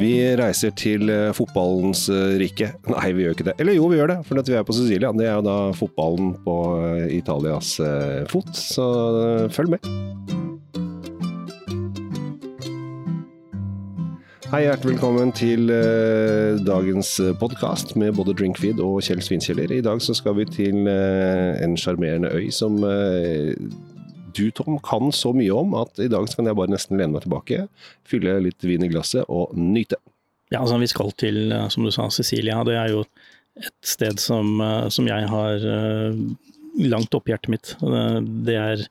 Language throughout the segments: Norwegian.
Vi reiser til eh, fotballens eh, rike. Nei, vi gjør ikke det. Eller jo, vi gjør det, for vi er på Sicilia. Det er jo da fotballen på eh, Italias fot, så følg med. Hei, hjertelig velkommen til dagens podkast med både Drinkfeed og Kjell Svinkjeller. I dag så skal vi til en sjarmerende øy som du, Tom, kan så mye om at i dag kan jeg bare nesten lene meg tilbake, fylle litt vin i glasset og nyte. Ja, altså Vi skal til, eh, som du sa, Sicilia. Det er jo et sted som, eh, som jeg har eh, langt oppi hjertet mitt. Det er,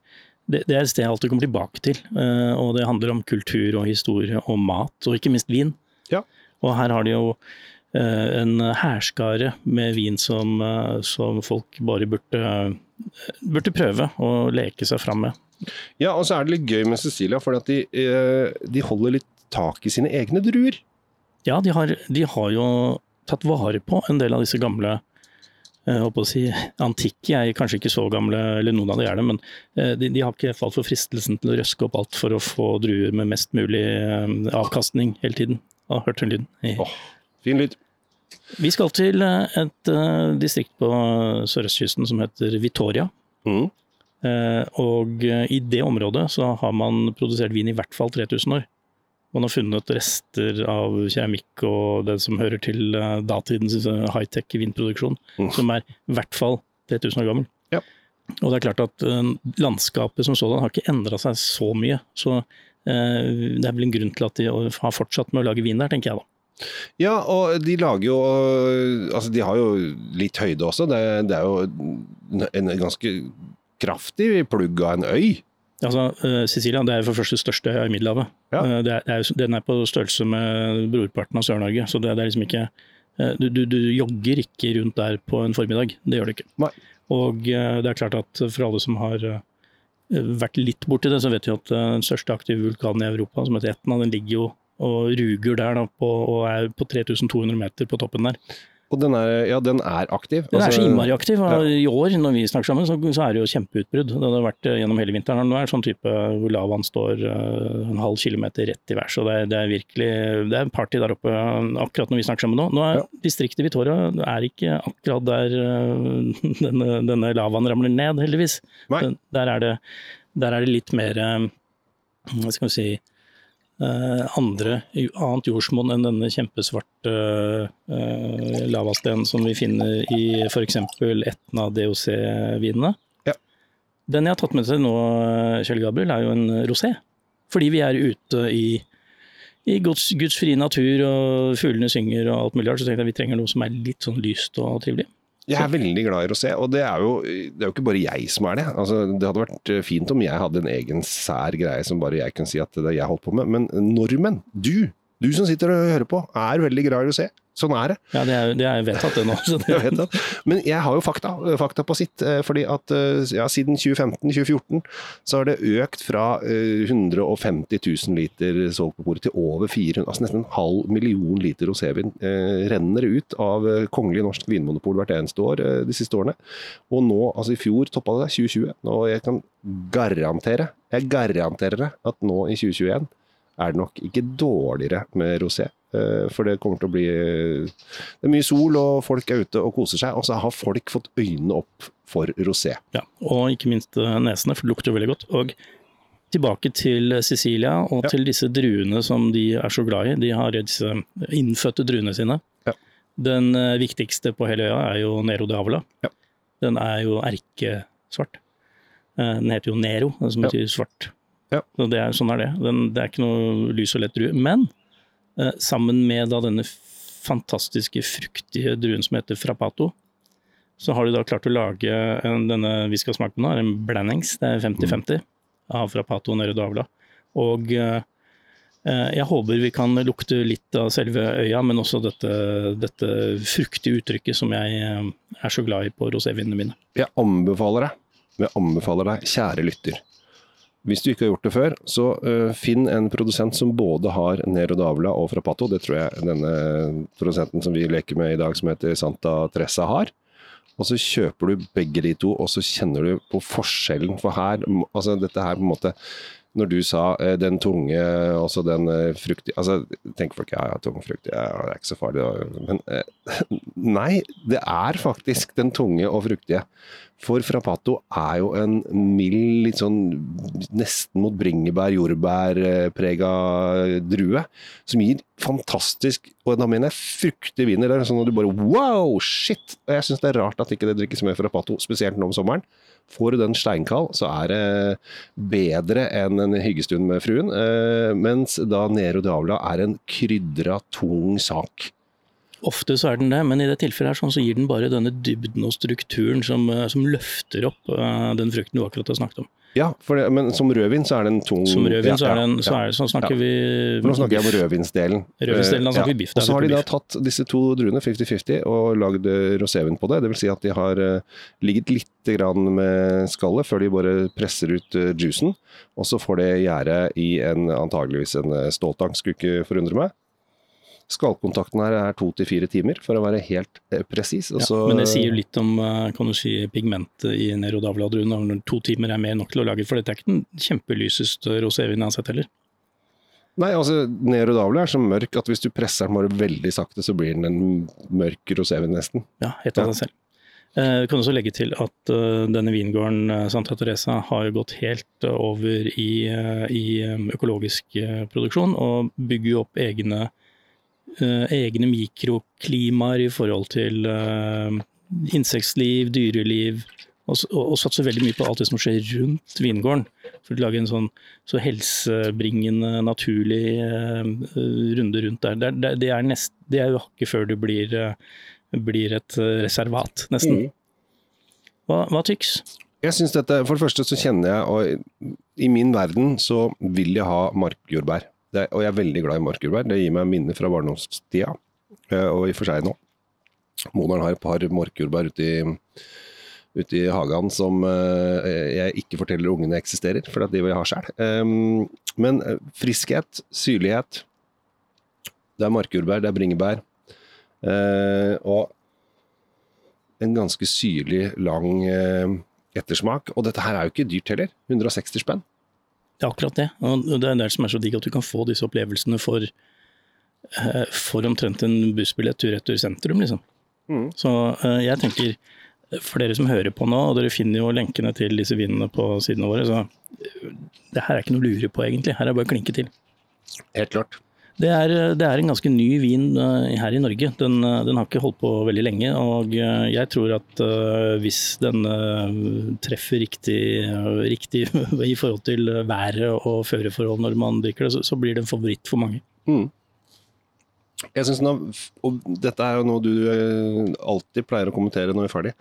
det, det er, et sted jeg alltid kommer tilbake til. Og det handler om kultur og historie og mat, og ikke minst vin. Ja. Og her har de jo en hærskare med vin som, som folk bare burde burde prøve å leke seg fram med. Ja, og så er det litt gøy med Cecilia, for de, eh, de, holder litt tak i sine egne druer. Ja, de har, de har jo tatt vare på en del av disse gamle jeg eh, håper å si, antikke er kanskje ikke så gamle, eller noen av de er det, men eh, de, de har ikke falt for fristelsen til å røske opp alt for å få druer med mest mulig avkastning hele tiden. Har hørt den lyden? Oh, fin lyd. Vi skal til eh, et uh, distrikt på sørøstkysten som heter Vitoria. Mm. Uh, og uh, i det området så har man produsert vin i hvert fall 3000 år. Man har funnet rester av keramikk og det som hører til datidens high-tech vinproduksjon, mm. som er i hvert fall 3000 år gammel. Ja. Og det er klart at landskapet som sådan har ikke endra seg så mye. Så det er vel en grunn til at de har fortsatt med å lage vin der, tenker jeg da. Ja, og de lager jo Altså, de har jo litt høyde også. Det, det er jo en ganske kraftig plugg av en øy. Altså, uh, Sicilia det er for første største i Middelhavet. Ja. Det er, det er, den er på størrelse med brorparten av Sør-Norge. Så det, det, er liksom ikke uh, du, du, du, jogger ikke rundt der på en formiddag. Det gjør du ikke. Nei. Og det er klart at for alle som har vært litt borti det, så vet vi at den største aktive vulkanen i Europa, som heter Etna, den ligger jo og ruger der da, på, og er på 3200 meter på toppen der. Og den er, ja, den er aktiv? Den er så altså- innmari aktiv. Ja. I år, når vi snakker sammen, så, så, er det jo kjempeutbrudd. Det har vært eh, gjennom hele vinteren. Nå er det sånn type hvor lavaen står uh, en halv kilometer rett i værs. Det er, det er, virkelig det er party der oppe akkurat når vi snakker sammen nå. Nå er ja. Distriktet Vitoria er ikke akkurat der uh, denne, denne, lavaen ramler ned, heldigvis. Der er, det, der er det litt mer hva skal vi si Eh, andre, annet jordsmonn enn denne kjempesvarte uh, lavastenen som vi finner i f.eks. Etna DOC-vinene. Ja. Den jeg har tatt med til nå, Kjell Gabriel, er jo en rosé. Fordi vi er ute i, i Guds, Guds, frie natur og fuglene synger og alt mulig rart, så tenkte jeg vi trenger noe som er litt sånn lyst og trivelig. Jeg er veldig glad i rosé, og det er, jo, det er jo ikke bare jeg som er det. Altså, det hadde vært eh, fint om jeg hadde en egen sær greie som bare jeg kunne si at det jeg holdt på med, men nordmenn, du, du som sitter og hører på, er veldig glad i rosé. Sånn er det. Ja, det er, det er vedtatt det nå. jeg vet det. Men jeg har jo fakta, fakta på sitt. Eh, fordi at eh, ja, siden 2015-2014 så har det økt fra 150 000 liter solgt på bordet til over 400 altså nesten en halv million liter rosévin eh, renner ut av Kongelig norsk vinmonopol hvert eneste år de siste årene. Og nå, altså i fjor toppa det 2020. Og jeg kan garantere, jeg garanterer det, at nå i 2021 er det nok ikke dårligere med rosé. Eh, for det kommer til å bli Det er mye sol, og folk er ute og koser seg. Og så har folk fått øynene opp for rosé. Ja, og ikke minst eh, nesene, for det lukter veldig godt. Og tilbake til Sicilia og ja. til disse druene som de er så glad i. De har disse innfødte druene sine. Ja. Den eh, viktigste på hele øya er jo Nero de Avila. Ja. Den er jo erkesvart. Den heter jo Nero, som betyr svart. Ja. Så det er, sånn er det. Den, det er ikke noe lys og lett drue. Men eh, sammen med da denne fantastiske fruktige druen som heter frappato, så har de da klart å lage en, denne vi skal smake på nå, en blandings. Det er 50-50 mm. av frappato i Davla. Og eh, eh, jeg håper vi kan lukte litt av selve øya, men også dette, dette fruktige uttrykket som jeg eh, er så glad i på rosévinene mine. Jeg anbefaler deg, jeg anbefaler deg, kjære lytter, hvis du ikke har gjort det før, så uh, finn en produsent som både har Nero Davla og Frappato. Det tror jeg denne produsenten som vi leker med i dag, som heter Santa Tressa, har. Og så kjøper du begge de to, og så kjenner du på forskjellen. For her, altså dette her på en måte når du sa eh, den tunge, også den eh, fruktige Altså, tenker folk ja, ja, tung frukt, ja, det er ikke så farlig, men eh, nei, det er faktisk den tunge og fruktige. For frappato er jo en mild, litt sånn nesten mot bringebær, jordbærprega drue, som gir fantastisk Og da mener jeg fruktig viner. Det er sånn at du bare wow, shit! Og jeg syns det er rart at ikke det drikkes mer frappato, spesielt nå om sommeren. Får du den steinkald, så er det bedre enn en hyggestund med fruen. Eh, mens da Nero Diavla er en krydra, tung sak. Ofte så er den det, men i det tilfellet her sånn, så gir den bare denne dybden og strukturen som, eh, som løfter opp uh, den frukten du akkurat har snakket om. Ja, det, men som rødvin så er den tung. Som rødvin så er den, så, er, så snakker vi For Nå snakker jeg om rødvinsdelen. Rødvinsdelen, da snakker vi biff. Og så har de da tatt disse to druene, 50-50, og lagd rosévin på det. Det vil si at de har ligget litt grann med skallet før de bare presser ut juicen. Og så får det gjære i en antageligvis en ståltank, skulle ikke forundre meg. Skallkontakten her er to til fire timer, for å være helt eh, presis. Ja, men det sier jo litt om kan du si, pigmentet i Nero Davla-druen. Når to timer er mer nok til å lage, for dette er ikke den kjempelyseste rosévinen jeg har sett heller. Nei, altså Nero Davla er så mørk at hvis du presser den bare veldig sakte, så blir den en mørk rosévin nesten. Ja, helt av seg selv. Jeg kan også legge til at uh, denne vingården uh, Santa Teresa har gått helt uh, over i, i økologisk produksjon, og bygger opp egne egne mikroklimaer i forhold til uh, insektliv, dyreliv, og, og, satser veldig mye på alt det som skjer rundt vingården. For å lage en sånn så helsebringende, naturlig uh, runde rundt der. Det, det, det, er nest, det er jo hakket før det blir, blir et reservat, nesten. Mm. Hva, hva tyks? Jeg synes dette, For det første så kjenner jeg, og i min verden så vil jeg ha markjordbær. Det, og jeg er veldig glad i markjordbær. Det gir meg minner fra barndomstida, eh, og i og for seg nå. Moderen har et par markjordbær ute i, ute i hagen som uh, jeg ikke forteller ungene eksisterer, for de vil ha sjøl. Um, men eh, friskhet, syrlighet Det er markjordbær, det er bringebær. Og en ganske syrlig, lang ettersmak. Og dette her er jo ikke dyrt heller. 160 spenn. Det er akkurat det. Og det er det som er så digg, at du kan få disse opplevelsene for, eh, for omtrent en bussbillett tur-retur sentrum, liksom. Mm. Så eh, jeg tenker, for dere som hører på nå, og dere finner jo lenkene til disse vinene på sidene våre, så eh, det her er ikke noe å lure på, egentlig. Her er det bare å klinke til. Helt klart. Det er, det er, en ganske ny vin her i Norge. Den, den, har ikke holdt på veldig lenge. Og jeg tror at hvis den treffer riktig, riktig i forhold til været og føreforhold når man drikker det, så, blir det en favoritt for mange. Mm. Jeg synes den og Dette er jo noe du alltid pleier å kommentere når vi er ferdig.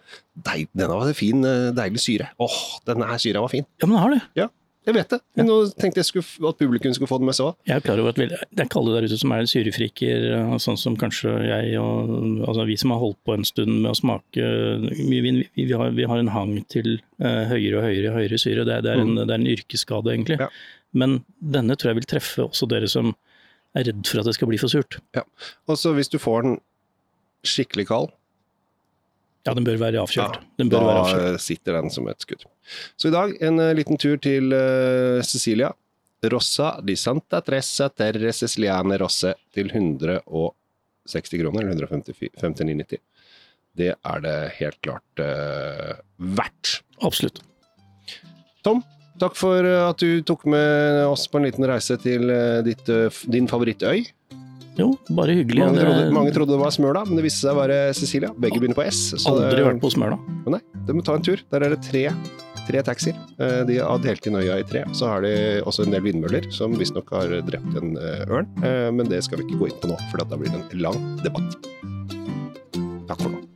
Denne var fin, deilig syre. Åh, denne syra var fin. Ja, men den har det. Ja. Jeg vet det, men nå tenkte jeg skulle, at publikum skulle få det med seg òg. Jeg er klar over at det er kalde der ute som er syrefriker, sånn som kanskje jeg og altså vi som har holdt på en stund med å smake vin, vi, vi, har, vi har, en hang til uh, høyere og høyere, høyere syre. Det, det, er en, mm. det, er en, yrkesskade, egentlig. Ja. Men denne tror jeg vil treffe også dere som er redd for at det skal bli for surt. Ja, og så Hvis du får den skikkelig kald, ja, den bør være avkjølt. Ja, da være avkjølt. sitter den som et skudd. Så i dag en uh, liten tur til uh, Cecilia. Rossa di Santa Tressa Terre Ceciliane Rosse til 160 kroner, eller 159,90. Det er det helt klart uh, verdt. Absolutt. Tom, takk for at du tok med oss på en liten reise til ditt, din favorittøy. Jo, bare hyggelig. Mange, trodde, mange trodde det var Smøla, men det viste seg å være Cecilia. Begge begynner på S. Aldri det, vært på Smøla. Nei, de må ta en tur. Der er det tre, tre taxier. Eh, de har delt inn øya i tre. Så har de også en del vindmøller, som visstnok har drept en eh, ørn. Eh, men det skal vi ikke gå inn på nå, for da blir det en lang debatt. Takk for nå.